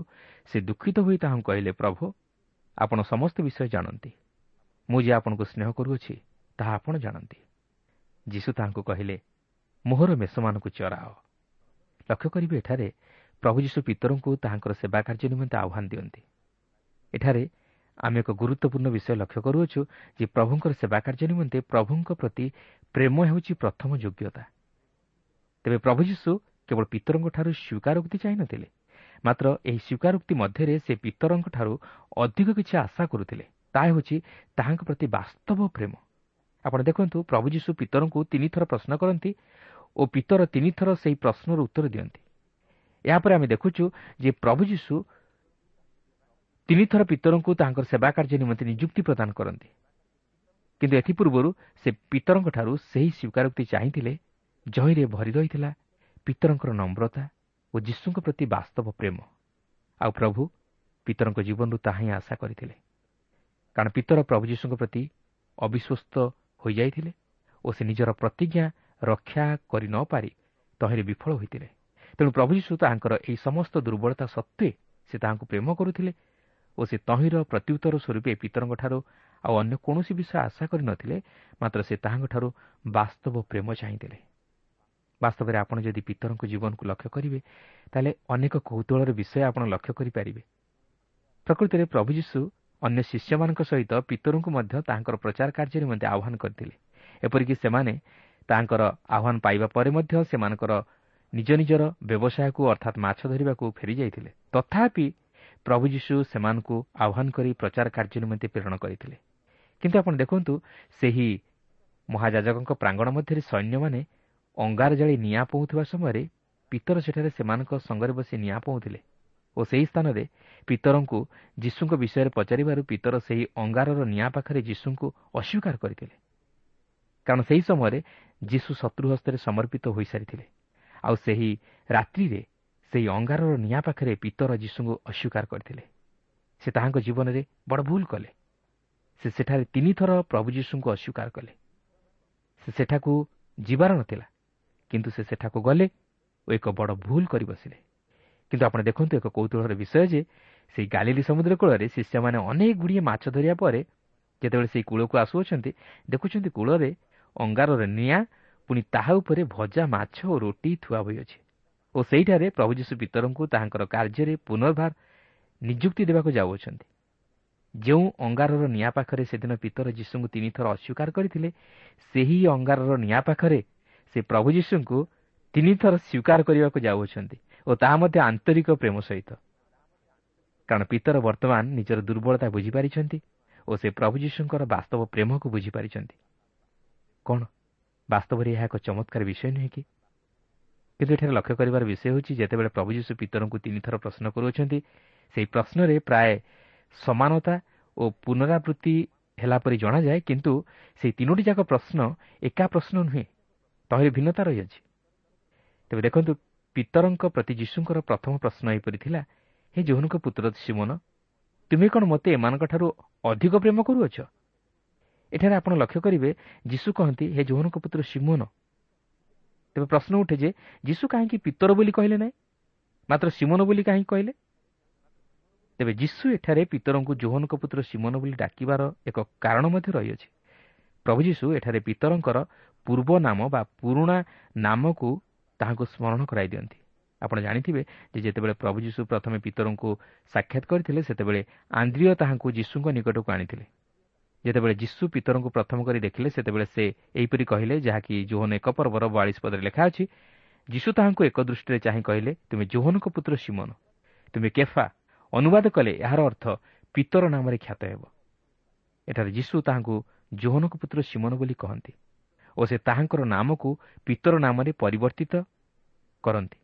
ସେ ଦୁଃଖିତ ହୋଇ ତାହାଙ୍କୁ କହିଲେ ପ୍ରଭୁ ଆପଣ ସମସ୍ତ ବିଷୟ ଜାଣନ୍ତି। ମୁଁ ଯେ ଆପଣଙ୍କୁ ସ୍ନେହ କରୁଅଛି ତାହା ଆପଣ ଜାଣନ୍ତି। ଯୀଶୁ ତାହାଙ୍କୁ କହିଲେ ମୋହର ମେଷମାନଙ୍କୁ ଚରାଅ। ଲକ୍ଷ୍ୟ କରିବେ ଏଠାରେ ପ୍ରଭୁ ଯୀଶୁ ପିତରଙ୍କୁ ତାହାଙ୍କର ସେବା କାର୍ଯ୍ୟ ନିମନ୍ତେ ଆହ୍ୱାନ ଦିଅନ୍ତି। ଏଠାରେ ଆମେ ଏକ ଗୁରୁତ୍ୱପୂର୍ଣ୍ଣ ବିଷୟ ଲକ୍ଷ୍ୟ କରୁଅଛୁ ଯେ ପ୍ରଭୁଙ୍କର ସେବା କାର୍ଯ୍ୟ ନିମନ୍ତେ ପ୍ରଭୁଙ୍କ ପ୍ରତି ପ୍ରେମ ହେଉଛି ପ୍ରଥମ ଯୋଗ୍ୟତା। ତେବେ ପ୍ରଭୁ ଯୀଶୁ କେବଳ ପିତରଙ୍କଠାରୁ ସ୍ୱୀକାରୋକ୍ତି ଚାହିଁନଥିଲେ ମାତ୍ର ଏହି ସ୍ୱୀକାରୋକ୍ତି ମଧ୍ୟରେ ସେ ପିତରଙ୍କଠାରୁ ଅଧିକ କିଛି ଆଶା କରୁଥିଲେ। ତାହା ହେଉଛି ତାହାଙ୍କ ପ୍ରତି ବାସ୍ତବ ପ୍ରେମ। ଆପଣ ଦେଖନ୍ତୁ ପ୍ରଭୁ ଯୀଶୁ ପିତରଙ୍କୁ ତିନିଥର ପ୍ରଶ୍ନ କରନ୍ତି ଓ ପିତର ତିନିଥର ସେହି ପ୍ରଶ୍ନର ଉତ୍ତର ଦିଅନ୍ତି। ଏହାପରେ ଆମେ ଦେଖୁଛୁ ଯେ ପ୍ରଭୁ ଯୀଶୁ ତିନିଥର ପିତରଙ୍କୁ ତାଙ୍କର ସେବା କାର୍ଯ୍ୟ ନିମନ୍ତେ ନିଯୁକ୍ତି ପ୍ରଦାନ କରନ୍ତି। କିନ୍ତୁ ଏଥିପୂର୍ବରୁ ସେ ପିତରଙ୍କଠାରୁ ସେହି ସ୍ୱୀକାରୋକ୍ତି ଚାହିଁଥିଲେ ଜହିଁରେ ଭରି ରହିଥିଲା ପିତରଙ୍କର ନମ୍ରତା ଓ ଯୀଶୁଙ୍କ ପ୍ରତି ବାସ୍ତବ ପ୍ରେମ। ଆଉ ପ୍ରଭୁ ପିତରଙ୍କ ଜୀବନରୁ ତାହା ହିଁ ଆଶା କରିଥିଲେ। କାରଣ ପିତର ପ୍ରଭୁ ଯୀଶୁଙ୍କ ପ୍ରତି ଅବିଶ୍ୱସ୍ତ ହୋଇଯାଇଥିଲେ ଓ ସେ ନିଜର ପ୍ରତିଜ୍ଞା ରକ୍ଷା କରି ନ ପାରି ତହିଁରେ ବିଫଳ ହୋଇଥିଲେ। ତେଣୁ ପ୍ରଭୁ ଯୀଶୁ ତାହାଙ୍କର ଏହି ସମସ୍ତ ଦୁର୍ବଳତା ସତ୍ତ୍ୱେ ସେ ତାହାଙ୍କୁ ପ୍ରେମ କରୁଥିଲେ ଓ ସେ ତହିଁର ପ୍ରତ୍ୟୁତ୍ତର ସ୍ୱରୂପେ ପିତରଙ୍କଠାରୁ ଆଉ ଅନ୍ୟ କୌଣସି ବିଷୟ ଆଶା କରିନଥିଲେ ମାତ୍ର ସେ ତାହାଙ୍କଠାରୁ ବାସ୍ତବ ପ୍ରେମ ଚାହିଁଥିଲେ ବାସ୍ତବରେ ଆପଣ ଯଦି ପିତରଙ୍କ ଜୀବନକୁ ଲକ୍ଷ୍ୟ କରିବେ ତାହେଲେ ଅନେକ କୌତୁହଳର ବିଷୟ ଆପଣ ଲକ୍ଷ୍ୟ କରିପାରିବେ। ପ୍ରକୃତରେ ପ୍ରଭୁ ଯୀଶୁ ଅନ୍ୟ ଶିଷ୍ୟମାନଙ୍କ ସହିତ ପିତରଙ୍କୁ ମଧ୍ୟ ତାଙ୍କର ପ୍ରଚାର କାର୍ଯ୍ୟ ନିମନ୍ତେ ଆହ୍ୱାନ କରିଥିଲେ। ଏପରିକି ସେମାନେ ତାଙ୍କର ଆହ୍ୱାନ ପାଇବା ପରେ ମଧ୍ୟ ସେମାନଙ୍କର ନିଜ ନିଜର ବ୍ୟବସାୟକୁ ଅର୍ଥାତ୍ ମାଛ ଧରିବାକୁ ଫେରିଯାଇଥିଲେ। ତଥାପି ପ୍ରଭୁ ଯୀଶୁ ସେମାନଙ୍କୁ ଆହ୍ୱାନ କରି ପ୍ରଚାର କାର୍ଯ୍ୟ ନିମନ୍ତେ ପ୍ରେରଣ କରିଥିଲେ। କିନ୍ତୁ ଆପଣ ଦେଖନ୍ତୁ ସେହି ମହାଯାଜକଙ୍କ ପ୍ରାଙ୍ଗଣ ମଧ୍ୟରେ ସୈନ୍ୟମାନେ ଅଙ୍ଗାର ଜାଳି ନିଆଁ ପୋଉଥିବା ସମୟରେ ପିତର ସେଠାରେ ସେମାନଙ୍କ ସଙ୍ଗରେ ବସି ନିଆଁ ପୋଉଥିଲେ ଓ ସେହି ସ୍ଥାନରେ ପିତରଙ୍କୁ ଯୀଶୁଙ୍କ ବିଷୟରେ ପଚାରିବାରୁ ପିତର ସେହି ଅଙ୍ଗାରର ନିଆଁ ପାଖରେ ଯୀଶୁଙ୍କୁ ଅସ୍ୱୀକାର କରିଥିଲେ। କାରଣ ସେହି ସମୟରେ ଯୀଶୁ ଶତ୍ରୁ ହସ୍ତରେ ସମର୍ପିତ ହୋଇସାରିଥିଲେ। ଆଉ ସେହି ରାତ୍ରିରେ ସେହି ଅଙ୍ଗାରର ନିଆଁ ପାଖରେ ପିତର ଯୀଶୁଙ୍କୁ ଅସ୍ୱୀକାର କରିଥିଲେ। ସେ ତାହାଙ୍କ ଜୀବନରେ ବଡ଼ ଭୁଲ କଲେ। ସେ ସେଠାରେ ତିନିଥର ପ୍ରଭୁ ଯୀଶୁଙ୍କୁ ଅସ୍ୱୀକାର କଲେ। ସେ ସେଠାକୁ ଯିବାର ନଥିଲା କିନ୍ତୁ ସେ ସେଠାକୁ ଗଲେ ଓ ଏକ ବଡ଼ ଭୁଲ କରି ବସିଲେ। କିନ୍ତୁ ଆପଣ ଦେଖନ୍ତୁ ଏକ କୌତୁହଳର ବିଷୟ ଯେ ସେହି ଗାଲିଲି ସମୁଦ୍ର କୂଳରେ ଶିଷ୍ୟମାନେ ଅନେକ ଗୁଡ଼ିଏ ମାଛ ଧରିବା ପରେ ଯେତେବେଳେ ସେହି କୂଳକୁ ଆସୁଅଛନ୍ତି ଦେଖୁଛନ୍ତି କୂଳରେ ଅଙ୍ଗାରର ନିଆଁ ପୁଣି ତାହା ଉପରେ ଭଜା ମାଛ ଓ ରୁଟି ଥୁଆ ହୋଇଅଛି। ଓ ସେହିଠାରେ ପ୍ରଭୁ ଯୀଶୁ ପିତରଙ୍କୁ ତାହାଙ୍କର କାର୍ଯ୍ୟରେ ପୁନର୍ବାର ନିଯୁକ୍ତି ଦେବାକୁ ଯାଉଅଛନ୍ତି। ଯେଉଁ ଅଙ୍ଗାରର ନିଆଁ ପାଖରେ ସେଦିନ ପିତର ଯୀଶୁଙ୍କୁ ତିନିଥର ଅସ୍ୱୀକାର କରିଥିଲେ ସେହି ଅଙ୍ଗାରର ନିଆଁ ପାଖରେ ସେ ପ୍ରଭୁ ଯୀଶୁଙ୍କୁ ତିନିଥର ସ୍ୱୀକାର କରିବାକୁ ଯାଉଅଛନ୍ତି ଓ ତାହା ମଧ୍ୟ ଆନ୍ତରିକ ପ୍ରେମ ସହିତ। କାରଣ ପିତର ବର୍ତ୍ତମାନ ନିଜର ଦୁର୍ବଳତା ବୁଝିପାରିଛନ୍ତି ଓ ସେ ପ୍ରଭୁ ଯୀଶୁଙ୍କର ବାସ୍ତବ ପ୍ରେମକୁ ବୁଝିପାରିଛନ୍ତି। କ'ଣ? ବାସ୍ତବରେ ଏହା ଏକ ଚମତ୍କାର ବିଷୟ ନୁହେଁ କି? କିନ୍ତୁ ଏଠାରେ ଲକ୍ଷ୍ୟ କରିବାର ବିଷୟ ହେଉଛି ଯେତେବେଳେ ପ୍ରଭୁ ଯୀଶୁ ପିତରଙ୍କୁ ତିନିଥର ପ୍ରଶ୍ନ କରୁଅଛନ୍ତି ସେହି ପ୍ରଶ୍ନରେ ପ୍ରାୟ ସମାନତା ଓ ପୁନରାବୃତ୍ତି ହେଲା ପରି ଜଣାଯାଏ କିନ୍ତୁ ସେହି ତିନୋଟି ଯାକ ପ୍ରଶ୍ନ ଏକା ପ୍ରଶ୍ନ ନୁହେଁ ତହିଁରେ ଭିନ୍ନତା ରହିଅଛି। ତେବେ ଦେଖନ୍ତୁ ପିତରଙ୍କ ପ୍ରତି ଯୀଶୁଙ୍କର ପ୍ରଥମ ପ୍ରଶ୍ନ ଏହିପରି ଥିଲା ହେ ଜୋହନଙ୍କ ପୁତ୍ର ସିମନ ତୁମେ କ'ଣ ମୋତେ ଏମାନଙ୍କଠାରୁ ଅଧିକ ପ୍ରେମ କରୁଅଛ? ଏଠାରେ ଆପଣ ଲକ୍ଷ୍ୟ କରିବେ ଯୀଶୁ କହନ୍ତି ହେ ଜୋହନଙ୍କ ପୁତ୍ର ସିମନ ତେବେ ପ୍ରଶ୍ନ ଉଠେ ଯେ ଯୀଶୁ କାହିଁକି ପିତର ବୋଲି କହିଲେ ନାହିଁ? ମାତ୍ର ସିମନ ବୋଲି କାହିଁକି କହିଲେ? ତେବେ ଯୀଶୁ ଏଠାରେ ପିତରଙ୍କୁ ଜୋହନଙ୍କ ପୁତ୍ର ସିମନ ବୋଲି ଡାକିବାର ଏକ କାରଣ ମଧ୍ୟ ରହିଅଛି। ପ୍ରଭୁ ଯୀଶୁ ଏଠାରେ ପିତରଙ୍କର ପୂର୍ବ ନାମ ବା ପୁରୁଣା ନାମକୁ ତାହାଙ୍କୁ ସ୍ମରଣ କରାଇ ଦିଅନ୍ତି। ଆପଣ ଜାଣିଥିବେ ଯେ ଯେତେବେଳେ ପ୍ରଭୁ ଯୀଶୁ ପ୍ରଥମେ ପିତରଙ୍କୁ ସାକ୍ଷାତ କରିଥିଲେ ସେତେବେଳେ ଆନ୍ଦ୍ରିୟ ତାହାଙ୍କୁ ଯୀଶୁଙ୍କ ନିକଟକୁ ଆଣିଥିଲେ। ଯେତେବେଳେ ଯୀଶୁ ପିତରଙ୍କୁ ପ୍ରଥମ କରି ଦେଖିଲେ ସେତେବେଳେ ସେ ଏହିପରି କହିଲେ ଯାହାକି ଜୋହନ ଏକ ପର୍ବର ବୟାଳିଶ ପଦରେ ଲେଖା ଅଛି ଯୀଶୁ ତାହାଙ୍କୁ ଏକ ଦୃଷ୍ଟିରେ ଚାହିଁ କହିଲେ ତୁମେ ଜୋହନଙ୍କ ପୁତ୍ର ସିମନ ତୁମେ କେଫା ଅନୁବାଦ କଲେ ଏହାର ଅର୍ଥ ପିତର ନାମରେ ଖ୍ୟାତ ହେବ। ଏଠାରେ ଯୀଶୁ ତାହାଙ୍କୁ ଜୋହନଙ୍କ ପୁତ୍ର ସିମନ ବୋଲି କହନ୍ତି ଓ ସେ ତାହାଙ୍କର ନାମକୁ ପିତର ନାମରେ ପରିବର୍ତ୍ତିତ କରନ୍ତି।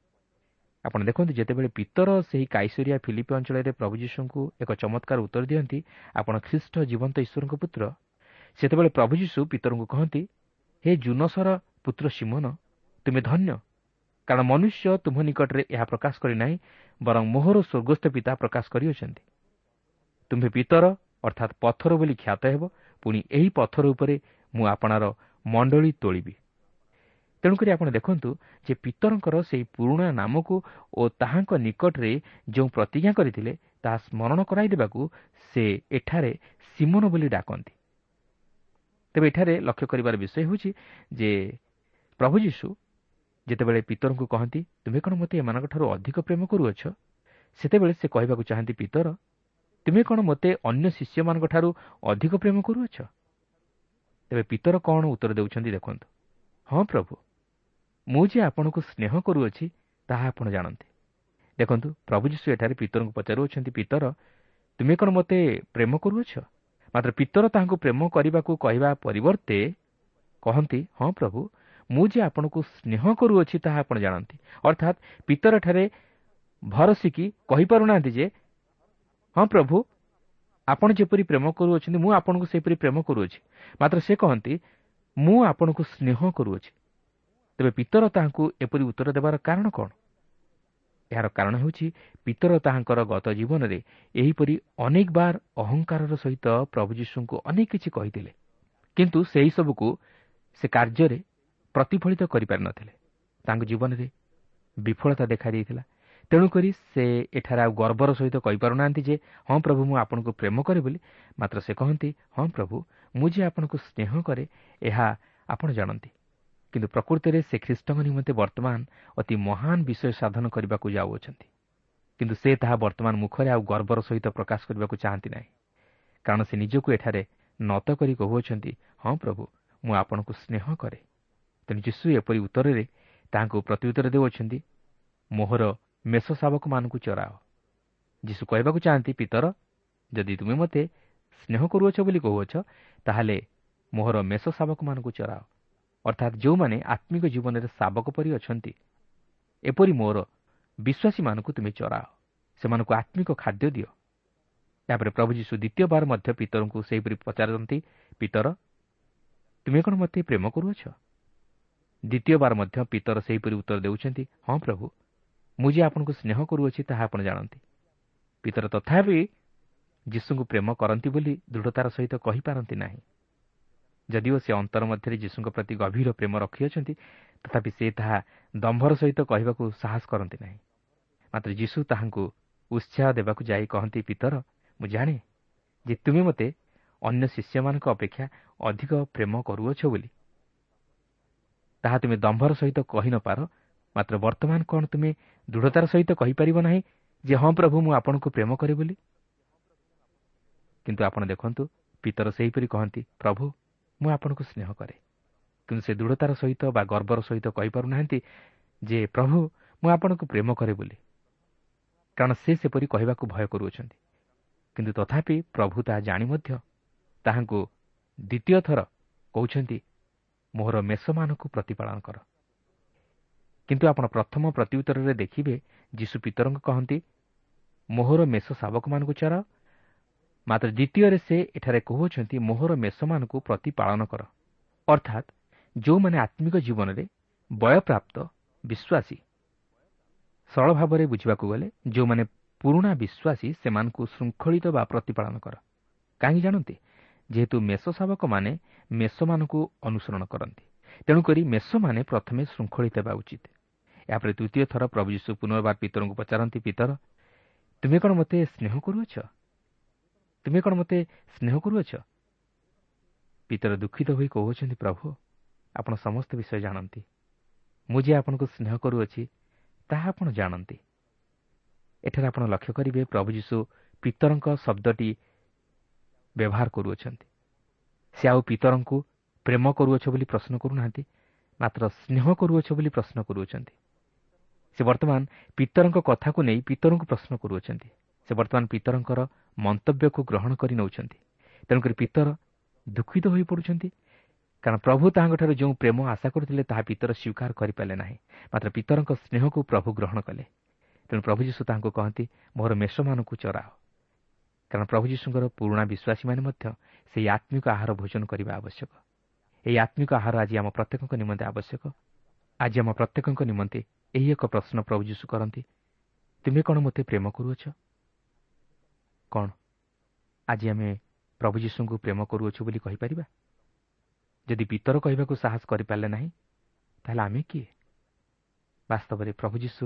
ଆପଣ ଦେଖନ୍ତୁ ଯେତେବେଳେ ପିତର ସେହି କାଇସରିଆ ଫିଲିପି ଅଞ୍ଚଳରେ ପ୍ରଭୁ ଯୀଶୁଙ୍କୁ ଏକ ଚମତ୍କାର ଉତ୍ତର ଦିଅନ୍ତି ଆପଣ ଖ୍ରୀଷ୍ଟ ଜୀବନ୍ତ ଈଶ୍ୱରଙ୍କ ପୁତ୍ର ସେତେବେଳେ ପ୍ରଭୁ ଯୀଶୁ ପିତରଙ୍କୁ କହନ୍ତି ହେ ଜୁନସର ପୁତ୍ର ସିମନ ତୁମେ ଧନ୍ୟ କାରଣ ମନୁଷ୍ୟ ତୁମ ନିକଟରେ ଏହା ପ୍ରକାଶ କରିନାହିଁ ବରଂ ମୋହର ସ୍ୱର୍ଗସ୍ଥ ପିତା ପ୍ରକାଶ କରିଅଛନ୍ତି। ତୁମ୍ଭେ ପିତର ଅର୍ଥାତ୍ ପଥର ବୋଲି ଖ୍ୟାତ ହେବ ପୁଣି ଏହି ପଥର ଉପରେ ମୁଁ ଆପଣାର ମଣ୍ଡଳୀ ତୋଳିବି। ତେଣୁକରି ଆପଣ ଦେଖନ୍ତୁ ଯେ ପିତରଙ୍କର ସେହି ପୁରୁଣା ନାମକୁ ଓ ତାହାଙ୍କ ନିକଟରେ ଯେଉଁ ପ୍ରତିଜ୍ଞା କରିଥିଲେ ତାହା ସ୍ମରଣ କରାଇ ଦେବାକୁ ସେ ଏଠାରେ ସିମନ ବୋଲି ଡାକନ୍ତି। ତେବେ ଏଠାରେ ଲକ୍ଷ୍ୟ କରିବାର ବିଷୟ ହେଉଛି ଯେ ପ୍ରଭୁ ଯୀଶୁ ଯେତେବେଳେ ପିତରଙ୍କୁ କହନ୍ତି ତୁମେ କ'ଣ ମୋତେ ଏମାନଙ୍କଠାରୁ ଅଧିକ ପ୍ରେମ କରୁଅଛ? ସେତେବେଳେ ସେ କହିବାକୁ ଚାହାନ୍ତି ପିତର ତୁମେ କ'ଣ ମୋତେ ଅନ୍ୟ ଶିଷ୍ୟମାନଙ୍କଠାରୁ ଅଧିକ ପ୍ରେମ କରୁଅଛ? ତେବେ ପିତର କ'ଣ ଉତ୍ତର ଦେଉଛନ୍ତି ଦେଖନ୍ତୁ। ହଁ ପ୍ରଭୁ ମୁଁ ଯେ ଆପଣଙ୍କୁ ସ୍ନେହ କରୁଅଛି ତାହା ଆପଣ ଜାଣନ୍ତି। ଦେଖନ୍ତୁ ପ୍ରଭୁ ଯୀଶୁ ଏଠାରେ ପିତରଙ୍କୁ ପଚାରୁଅଛନ୍ତି ପିତର ତୁମେ କ'ଣ ମୋତେ ପ୍ରେମ କରୁଅଛ? ମାତ୍ର ପିତର ତାହାଙ୍କୁ ପ୍ରେମ କରିବାକୁ କହିବା ପରିବର୍ତ୍ତେ କହନ୍ତି ହଁ ପ୍ରଭୁ ମୁଁ ଯେ ଆପଣଙ୍କୁ ସ୍ନେହ କରୁଅଛି ତାହା ଆପଣ ଜାଣନ୍ତି। ଅର୍ଥାତ୍ ପିତରଠାରେ ଭରସିକି କହିପାରୁନାହାନ୍ତି ଯେ ହଁ ପ୍ରଭୁ ଆପଣ ଯେପରି ପ୍ରେମ କରୁଅଛନ୍ତି ମୁଁ ଆପଣଙ୍କୁ ସେପରି ପ୍ରେମ କରୁଅଛି। ମାତ୍ର ସେ କହନ୍ତି ମୁଁ ଆପଣଙ୍କୁ ସ୍ନେହ କରୁଅଛି। ତେବେ ପିତର ତାହାଙ୍କୁ ଏପରି ଉତ୍ତର ଦେବାର କାରଣ କ'ଣ? ଏହାର କାରଣ ହେଉଛି ପିତର ତାହାଙ୍କର ଗତ ଜୀବନରେ ଏହିପରି ଅନେକ ବାର ଅହଙ୍କାରର ସହିତ ପ୍ରଭୁ ଯୀଶୁଙ୍କୁ ଅନେକ କିଛି କହିଥିଲେ। କିନ୍ତୁ ସେହିସବୁକୁ ସେ କାର୍ଯ୍ୟରେ ପ୍ରତିଫଳିତ କରିପାରିନଥିଲେ। ତାଙ୍କ ଜୀବନରେ ବିଫଳତା ଦେଖାଦେଇଥିଲା। ତେଣୁକରି ସେ ଏଠାରେ ଆଉ ଗର୍ବର ସହିତ କହିପାରୁନାହାନ୍ତି ଯେ ହଁ ପ୍ରଭୁ ମୁଁ ଆପଣଙ୍କୁ ପ୍ରେମ କରେ ବୋଲି। ମାତ୍ର ସେ କହନ୍ତି ହଁ ପ୍ରଭୁ ମୁଁ ଯେ ଆପଣଙ୍କୁ ସ୍ନେହ କରେ ଏହା ଆପଣ ଜାଣନ୍ତି। କିନ୍ତୁ ପ୍ରକୃତରେ ସେ ଖ୍ରୀଷ୍ଟଙ୍କ ନିମନ୍ତେ ବର୍ତ୍ତମାନ ଅତି ମହାନ ବିଷୟ ସାଧନ କରିବାକୁ ଯାଉଅଛନ୍ତି। କିନ୍ତୁ ସେ ତାହା ବର୍ତ୍ତମାନ ମୁଖରେ ଆଉ ଗର୍ବର ସହିତ ପ୍ରକାଶ କରିବାକୁ ଚାହାନ୍ତି ନାହିଁ। କାରଣ ସେ ନିଜକୁ ଏଠାରେ ନତ କରି କହୁଅଛନ୍ତି ହଁ ପ୍ରଭୁ ମୁଁ ଆପଣଙ୍କୁ ସ୍ନେହ କରେ। ତେଣୁ ଯୀଶୁ ଏପରି ଉତ୍ତରରେ ତାହାଙ୍କୁ ପ୍ରତ୍ୟୁତ୍ତର ଦେଉଅଛନ୍ତି ମୋହର ମେଷ ଶାବକମାନଙ୍କୁ ଚରାଅ। ଯୀଶୁ କହିବାକୁ ଚାହାନ୍ତି ପିତର ଯଦି ତୁମେ ମୋତେ ସ୍ନେହ କରୁଅଛ ବୋଲି କହୁଅଛ ତାହେଲେ ମୋହର ମେଷ ଶାବକମାନଙ୍କୁ ଚରାଅ। ଅର୍ଥାତ୍ ଯେଉଁମାନେ ଆତ୍ମିକ ଜୀବନରେ ଶାବକ ପରି ଅଛନ୍ତି ଏପରି ମୋର ବିଶ୍ୱାସୀମାନଙ୍କୁ ତୁମେ ଚରାଅ ସେମାନଙ୍କୁ ଆତ୍ମିକ ଖାଦ୍ୟ ଦିଅ ଏହାପରେ ପ୍ରଭୁ ଯୀଶୁ ଦ୍ୱିତୀୟବାର ମଧ୍ୟ ପିତରଙ୍କୁ ସେହିପରି ପଚାରନ୍ତି ପିତର ତୁମେ କ'ଣ ମୋତେ ପ୍ରେମ କରୁଅଛ? ଦ୍ୱିତୀୟବାର ମଧ୍ୟ ପିତର ସେହିପରି ଉତ୍ତର ଦେଉଛନ୍ତି ହଁ ପ୍ରଭୁ ମୁଁ ଯେ ଆପଣଙ୍କୁ ସ୍ନେହ କରୁଅଛି ତାହା ଆପଣ ଜାଣନ୍ତି। ପିତର ତଥାପି ଯୀଶୁଙ୍କୁ ପ୍ରେମ କରନ୍ତି ବୋଲି ଦୃଢ଼ତାର ସହିତ କହିପାରନ୍ତି ନାହିଁ। ଯଦିଓ ସେ ଅନ୍ତର ମଧ୍ୟରେ ଯୀଶୁଙ୍କ ପ୍ରତି ଗଭୀର ପ୍ରେମ ରଖିଅଛନ୍ତି ତଥାପି ସେ ତାହା ଦମ୍ଭର ସହିତ କହିବାକୁ ସାହସ କରନ୍ତି ନାହିଁ। ମାତ୍ର ଯୀଶୁ ତାହାଙ୍କୁ ଉତ୍ସାହ ଦେବାକୁ ଯାଇ କହନ୍ତି ପିତର ମୁଁ ଜାଣେ ଯେ ତୁମେ ମୋତେ ଅନ୍ୟ ଶିଷ୍ୟମାନଙ୍କ ଅପେକ୍ଷା ଅଧିକ ପ୍ରେମ କରୁଅଛ ବୋଲି। ତାହା ତୁମେ ଦମ୍ଭର ସହିତ କହି ନପାର ମାତ୍ର ବର୍ତ୍ତମାନ କ'ଣ ତୁମେ ଦୃଢ଼ତାର ସହିତ କହିପାରିବ ନାହିଁ ଯେ ହଁ ପ୍ରଭୁ ମୁଁ ଆପଣଙ୍କୁ ପ୍ରେମ କରେ ବୋଲି? କିନ୍ତୁ ଆପଣ ଦେଖନ୍ତୁ ପିତର ସେହିପରି କହନ୍ତି ପ୍ରଭୁ ମୁଁ ଆପଣଙ୍କୁ ସ୍ନେହ କରେ। କିନ୍ତୁ ସେ ଦୃଢ଼ତାର ସହିତ ବା ଗର୍ବର ସହିତ କହିପାରୁନାହାନ୍ତି ଯେ ପ୍ରଭୁ ମୁଁ ଆପଣଙ୍କୁ ପ୍ରେମ କରେ ବୋଲି। କାରଣ ସେ ସେପରି କହିବାକୁ ଭୟ କରୁଅଛନ୍ତି। କିନ୍ତୁ ତଥାପି ପ୍ରଭୁ ତାହା ଜାଣି ମଧ୍ୟ ତାହାଙ୍କୁ ଦ୍ୱିତୀୟ ଥର କହୁଛନ୍ତି ମୋହର ମେଷମାନଙ୍କୁ ପ୍ରତିପାଳନ କର। କିନ୍ତୁ ଆପଣ ପ୍ରଥମ ପ୍ରତି ଉତ୍ତରରେ ଦେଖିବେ ଯୀଶୁ ପିତରଙ୍କୁ କହନ୍ତି ମୋହର ମେଷ ଶାବକମାନଙ୍କୁ ଚରାଅ ମାତ୍ର ଦ୍ୱିତୀୟରେ ସେ ଏଠାରେ କହୁଅଛନ୍ତି ମୋହର ମେଷମାନଙ୍କୁ ପ୍ରତିପାଳନ କର। ଅର୍ଥାତ୍ ଯେଉଁମାନେ ଆତ୍ମିକ ଜୀବନରେ ବୟପ୍ରାପ୍ତ ବିଶ୍ୱାସୀ ସରଳ ଭାବରେ ବୁଝିବାକୁ ଗଲେ ଯେଉଁମାନେ ପୁରୁଣା ବିଶ୍ୱାସୀ ସେମାନଙ୍କୁ ଶୃଙ୍ଖଳିତ ବା ପ୍ରତିପାଳନ କର। କାହିଁକି ଜାଣନ୍ତି? ଯେହେତୁ ମେଷ ଶାବକମାନେ ମେଷମାନଙ୍କୁ ଅନୁସରଣ କରନ୍ତି। ତେଣୁକରି ମେଷମାନେ ପ୍ରଥମେ ଶୃଙ୍ଖଳିତ ହେବା ଉଚିତ। ଏହାପରେ ତୃତୀୟ ଥର ପ୍ରଭୁ ଯୀଶୁ ପୁନର୍ବାର ପିତରଙ୍କୁ ପଚାରନ୍ତି ପିତର ତୁମେ କ'ଣ ମୋତେ ସ୍ନେହ କରୁଅଛ? ତୁମେ କ'ଣ ମୋତେ ସ୍ନେହ କରୁଅଛ? ପିତର ଦୁଃଖିତ ହୋଇ କହୁଅଛନ୍ତି ପ୍ରଭୁ ଆପଣ ସମସ୍ତ ବିଷୟ ଜାଣନ୍ତି। ମୁଁ ଯେ ଆପଣଙ୍କୁ ସ୍ନେହ କରୁଅଛି ତାହା ଆପଣ ଜାଣନ୍ତି। ଏଠାରେ ଆପଣ ଲକ୍ଷ୍ୟ କରିବେ ପ୍ରଭୁ ଯୀଶୁ ପିତରଙ୍କ ଶବ୍ଦଟି ବ୍ୟବହାର କରୁଅଛନ୍ତି। ସେ ଆଉ ପିତରଙ୍କୁ ପ୍ରେମ କରୁଅଛ ବୋଲି ପ୍ରଶ୍ନ କରୁନାହାନ୍ତି ମାତ୍ର ସ୍ନେହ କରୁଅଛ ବୋଲି ପ୍ରଶ୍ନ କରୁଅଛନ୍ତି। ସେ ବର୍ତ୍ତମାନ ପିତରଙ୍କ କଥାକୁ ନେଇ ପିତରଙ୍କୁ ପ୍ରଶ୍ନ କରୁଅଛନ୍ତି। ସେ ବର୍ତ୍ତମାନ ପିତରଙ୍କର ମନ୍ତବ୍ୟକୁ ଗ୍ରହଣ କରି ନେଉଛନ୍ତି। ତେଣୁକରି ପିତର ଦୁଃଖିତ ହୋଇପଡ଼ୁଛନ୍ତି କାରଣ ପ୍ରଭୁ ତାହାଙ୍କଠାରୁ ଯେଉଁ ପ୍ରେମ ଆଶା କରୁଥିଲେ ତାହା ପିତର ସ୍ୱୀକାର କରିପାରିଲେ ନାହିଁ। ମାତ୍ର ପିତରଙ୍କ ସ୍ନେହକୁ ପ୍ରଭୁ ଗ୍ରହଣ କଲେ। ତେଣୁ ପ୍ରଭୁ ଯୀଶୁ ତାହାଙ୍କୁ କହନ୍ତି ମୋର ମେଷମାନଙ୍କୁ ଚରାଅ। କାରଣ ପ୍ରଭୁ ଯୀଶୁଙ୍କର ପୁରୁଣା ବିଶ୍ୱାସୀମାନେ ମଧ୍ୟ ସେହି ଆତ୍ମିକ ଆହାର ଭୋଜନ କରିବା ଆବଶ୍ୟକ। ଏହି ଆତ୍ମିକ ଆହାର ଆଜି ଆମ ପ୍ରତ୍ୟେକଙ୍କ ନିମନ୍ତେ ଆବଶ୍ୟକ। ଆଜି ଆମ ପ୍ରତ୍ୟେକଙ୍କ ନିମନ୍ତେ ଏହି ଏକ ପ୍ରଶ୍ନ ପ୍ରଭୁ ଯୀଶୁ କରନ୍ତି ତୁମେ କ'ଣ ମୋତେ ପ୍ରେମ କରୁଅଛ? କ'ଣ? ଆଜି ଆମେ ପ୍ରଭୁ ଯୀଶୁଙ୍କୁ ପ୍ରେମ କରୁଅଛୁ ବୋଲି କହିପାରିବା? ଯଦି ପିତର କହିବାକୁ ସାହସ କରିପାରିଲେ ନାହିଁ ତାହେଲେ ଆମେ କିଏ? ବାସ୍ତବରେ ପ୍ରଭୁ ଯୀଶୁ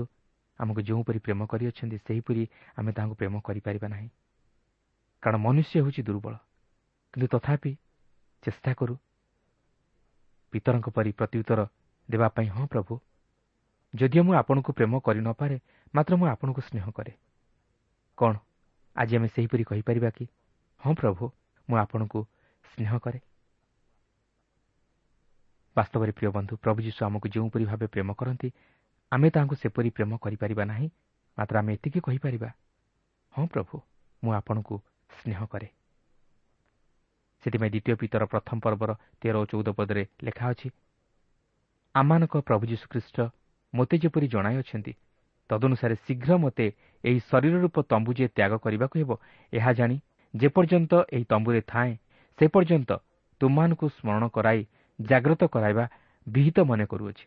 ଆମକୁ ଯେଉଁପରି ପ୍ରେମ କରିଅଛନ୍ତି ସେହିପରି ଆମେ ତାହାଙ୍କୁ ପ୍ରେମ କରିପାରିବା ନାହିଁ। କାରଣ ମନୁଷ୍ୟ ହେଉଛି ଦୁର୍ବଳ କିନ୍ତୁ ତଥାପି ଚେଷ୍ଟା କରୁ। ପିତରଙ୍କ ପରି ପ୍ରତ୍ୟୁତ୍ତର ଦେବା ପାଇଁ ହଁ ପ୍ରଭୁ ଯଦିଓ ମୁଁ ଆପଣଙ୍କୁ ପ୍ରେମ କରିନପାରେ ମାତ୍ର ମୁଁ ଆପଣଙ୍କୁ ସ୍ନେହ କରେ। କ'ଣ? ଆଜି ଆମେ ସେହିପରି କହିପାରିବା କି ହଁ ପ୍ରଭୁ ମୁଁ ଆପଣଙ୍କୁ ସ୍ନେହ କରେ। ବାସ୍ତବରେ ପ୍ରିୟ ବନ୍ଧୁ ପ୍ରଭୁ ଯୀଶୁ ଆମକୁ ଯେଉଁପରି ଭାବେ ପ୍ରେମ କରନ୍ତି ଆମେ ତାହାଙ୍କୁ ସେପରି ପ୍ରେମ କରିପାରିବା ନାହିଁ ମାତ୍ର ଆମେ ଏତିକି କହିପାରିବା ହଁ ପ୍ରଭୁ ମୁଁ ଆପଣଙ୍କୁ ସ୍ନେହ କରେ। ସେଥିପାଇଁ ଦ୍ୱିତୀୟ ପିତର ପ୍ରଥମ ପର୍ବର ତେର ଓ ଚଉଦ ପଦରେ ଲେଖା ଅଛି ଆମମାନଙ୍କ ପ୍ରଭୁ ଯୀଶୁଖ୍ରୀଷ୍ଟ ମୋତେ ଯେପରି ଜଣାଇଅଛନ୍ତି ତଦନୁସାରେ ଶୀଘ୍ର ମୋତେ ଏହି ଶରୀର ରୂପ ତମ୍ବୁ ଯେ ତ୍ୟାଗ କରିବାକୁ ହେବ। ଏହା ଜାଣି ଯେପର୍ଯ୍ୟନ୍ତ ଏହି ତମ୍ବୁରେ ଥାଏଁ ସେ ପର୍ଯ୍ୟନ୍ତ ତୁମମାନଙ୍କୁ ସ୍ମରଣ କରାଇ ଜାଗ୍ରତ କରାଇବା ବିହିତ ମନେ କରୁଅଛି।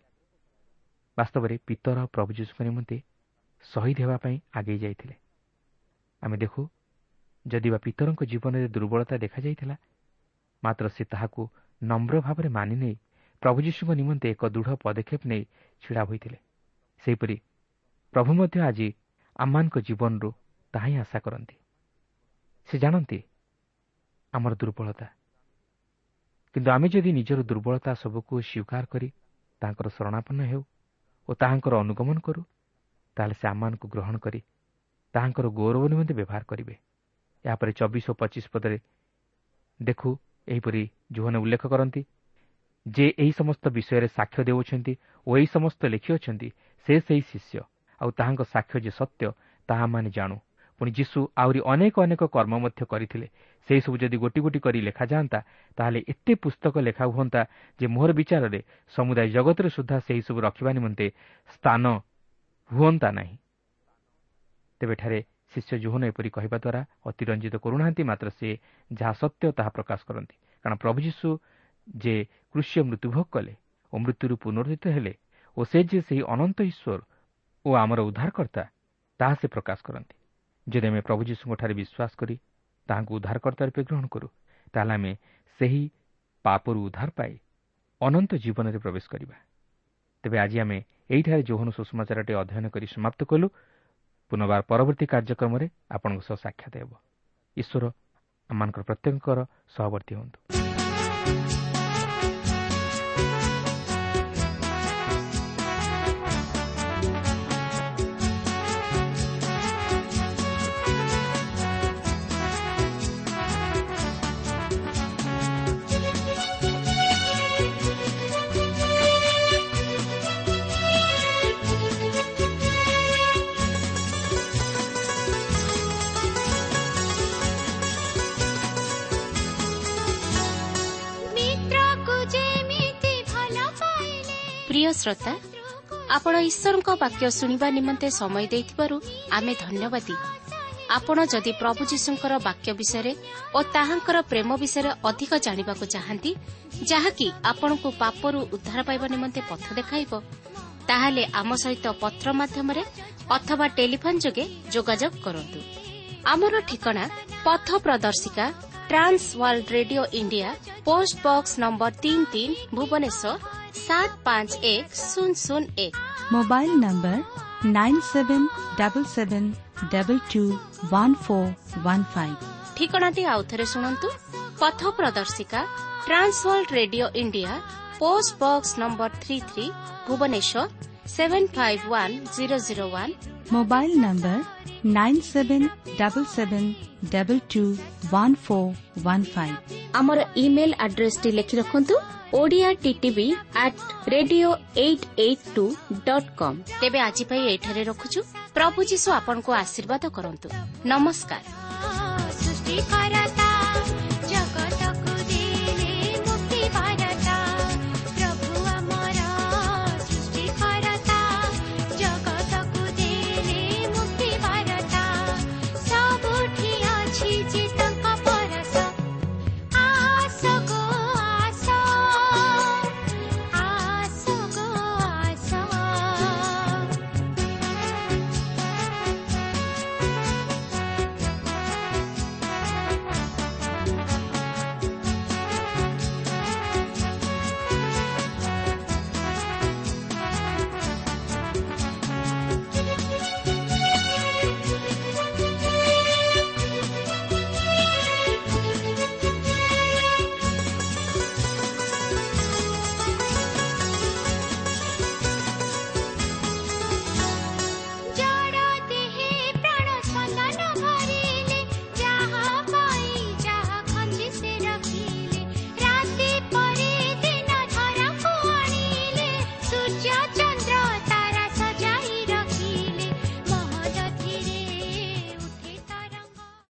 ବାସ୍ତବରେ ପିତର ପ୍ରଭୁ ଯୀଶୁଙ୍କ ନିମନ୍ତେ ଶହୀଦ ହେବା ପାଇଁ ଆଗେଇ ଯାଇଥିଲେ। ଆମେ ଦେଖୁ ଯଦି ବା ପିତରଙ୍କ ଜୀବନରେ ଦୁର୍ବଳତା ଦେଖାଯାଇଥିଲା ମାତ୍ର ସେ ତାହାକୁ ନମ୍ର ଭାବରେ ମାନି ନେଇ ପ୍ରଭୁ ଯୀଶୁଙ୍କ ନିମନ୍ତେ ଏକ ଦୃଢ଼ ପଦକ୍ଷେପ ନେଇ ଛିଡ଼ା ହୋଇଥିଲେ। ସେହିପରି ପ୍ରଭୁ ମଧ୍ୟ ଆଜି ଆମମାନଙ୍କ ଜୀବନରୁ ତାହା ହିଁ ଆଶା କରନ୍ତି। ସେ ଜାଣନ୍ତି ଆମର ଦୁର୍ବଳତା। କିନ୍ତୁ ଆମେ ଯଦି ନିଜର ଦୁର୍ବଳତା ସବୁକୁ ସ୍ୱୀକାର କରି ତାଙ୍କର ଶରଣାପନ୍ନ ହେଉ ଓ ତାହାଙ୍କର ଅନୁଗମନ କରୁ ତାହେଲେ ସେ ଆମମାନଙ୍କୁ ଗ୍ରହଣ କରି ତାହାଙ୍କର ଗୌରବ ନିମନ୍ତେ ବ୍ୟବହାର କରିବେ। ଏହାପରେ ଚବିଶ ଓ ପଚିଶ ପଦରେ ଦେଖୁ ଏହିପରି ଯେଉଁମାନେ ଉଲ୍ଲେଖ କରନ୍ତି ଯେ ଏହି ସମସ୍ତ ବିଷୟରେ ସାକ୍ଷ୍ୟ ଦେଉଛନ୍ତି ଓ ଏହି ସମସ୍ତ ଲେଖିଅଛନ୍ତି ସେ ସେହି ଶିଷ୍ୟ। ଆଉ ତାହାଙ୍କ ସାକ୍ଷ୍ୟ ଯେ ସତ୍ୟ ତାହା ଆମେ ଜାଣୁ। ପୁଣି ଯୀଶୁ ଆହୁରି ଅନେକ ଅନେକ କର୍ମ ମଧ୍ୟ କରିଥିଲେ। ସେହିସବୁ ଯଦି ଗୋଟି ଗୋଟି କରି ଲେଖାଯାଆନ୍ତା ତାହେଲେ ଏତେ ପୁସ୍ତକ ଲେଖା ହୁଅନ୍ତା ଯେ ମୋହର ବିଚାରରେ ସମୁଦାୟ ଜଗତରେ ସୁଦ୍ଧା ସେହିସବୁ ରଖିବା ନିମନ୍ତେ ସ୍ଥାନ ହୁଅନ୍ତା ନାହିଁ। ତେବେ ଏଠାରେ ଶିଷ୍ୟ ଜୋହନ ଏପରି କହିବା ଦ୍ୱାରା ଅତିରଞ୍ଜିତ କରୁନାହାନ୍ତି ମାତ୍ର ସେ ଯାହା ସତ୍ୟ ତାହା ପ୍ରକାଶ କରନ୍ତି। କାରଣ ପ୍ରଭୁ ଯୀଶୁ ଯେ କୃଷ୍ୟ ମୃତ୍ୟୁଭୋଗ କଲେ ଓ ମୃତ୍ୟୁରୁ ପୁନରୁଦ୍ଧିତ ହେଲେ ଓ ସେ ଯେ ସେହି ଅନନ୍ତ ଈଶ୍ୱର ଓ ଆମର ଉଦ୍ଧାରକର୍ତ୍ତା ତାହା ସେ ପ୍ରକାଶ କରନ୍ତି। ଯଦି ଆମେ ପ୍ରଭୁ ଯୀଶୁଙ୍କଠାରେ ବିଶ୍ୱାସ କରି ତାହାଙ୍କୁ ଉଦ୍ଧାରକର୍ତ୍ତା ରୂପେ ଗ୍ରହଣ କରୁ ତାହେଲେ ଆମେ ସେହି ପାପରୁ ଉଦ୍ଧାର ପାଇ ଅନନ୍ତ ଜୀବନରେ ପ୍ରବେଶ କରିବା। ତେବେ ଆଜି ଆମେ ଏହିଠାରେ ଯୌହନ ସୁଷମାଚାରଟି ଅଧ୍ୟୟନ କରି ସମାପ୍ତ କଲୁ। ପୁନର୍ବାର ପରବର୍ତ୍ତୀ କାର୍ଯ୍ୟକ୍ରମରେ ଆପଣଙ୍କ ସହ ସାକ୍ଷାତ ହେବ। ଈଶ୍ୱର ଆମମାନଙ୍କର ପ୍ରତ୍ୟେକଙ୍କର ସହବର୍ତ୍ତୀ ହୁଅନ୍ତୁ। ଶ୍ରୋତା ଆପଣ ଈଶ୍ୱରଙ୍କ ବାକ୍ୟ ଶୁଣିବା ନିମନ୍ତେ ସମୟ ଦେଇଥିବାରୁ ଆମେ ଧନ୍ୟବାଦୀ। ଆପଣ ଯଦି ପ୍ରଭୁ ଯୀଶୁଙ୍କର ବାକ୍ୟ ବିଷୟରେ ଓ ତାହାଙ୍କର ପ୍ରେମ ବିଷୟରେ ଅଧିକ ଜାଣିବାକୁ ଚାହାନ୍ତି ଯାହାକି ଆପଣଙ୍କୁ ପାପରୁ ଉଦ୍ଧାର ପାଇବା ନିମନ୍ତେ ପଥ ଦେଖାଇବ ତାହେଲେ ଆମ ସହିତ ପତ୍ର ମାଧ୍ୟମରେ ଅଥବା ଟେଲିଫୋନ୍ ଯୋଗେ ଯୋଗାଯୋଗ କରନ୍ତୁ। Trans World Radio India post box number ତିନି ତିନି ଭୁବନେଶ୍ୱର ସାତ ପାଞ୍ଚ ଏକ ଶୂନ ଶୂନ ଏକ mobile number nine seven double seven double two one four one five ଠିକଣାଟି ଆଉଥରେ ଶୁଣନ୍ତୁ। ପଥ ପ୍ରଦର୍ଶିକା Trans World Radio India post box number three three Bhubaneswar seven five one zero zero one mobile number nine seven double seven double two one four one five ଆମର email ଆଡ୍ରେସ୍ଟି ଲେଖି ରଖନ୍ତୁ Odia TV at radio eight eight two dot com ତେବେ ଆଜି ପାଇଁ ଏଠାରେ ରଖୁଛୁ ପ୍ରଭୁ ଯୀଶୁ ଆପଣଙ୍କୁ ଆଶୀର୍ବାଦ କରନ୍ତୁ ନମସ୍କାର so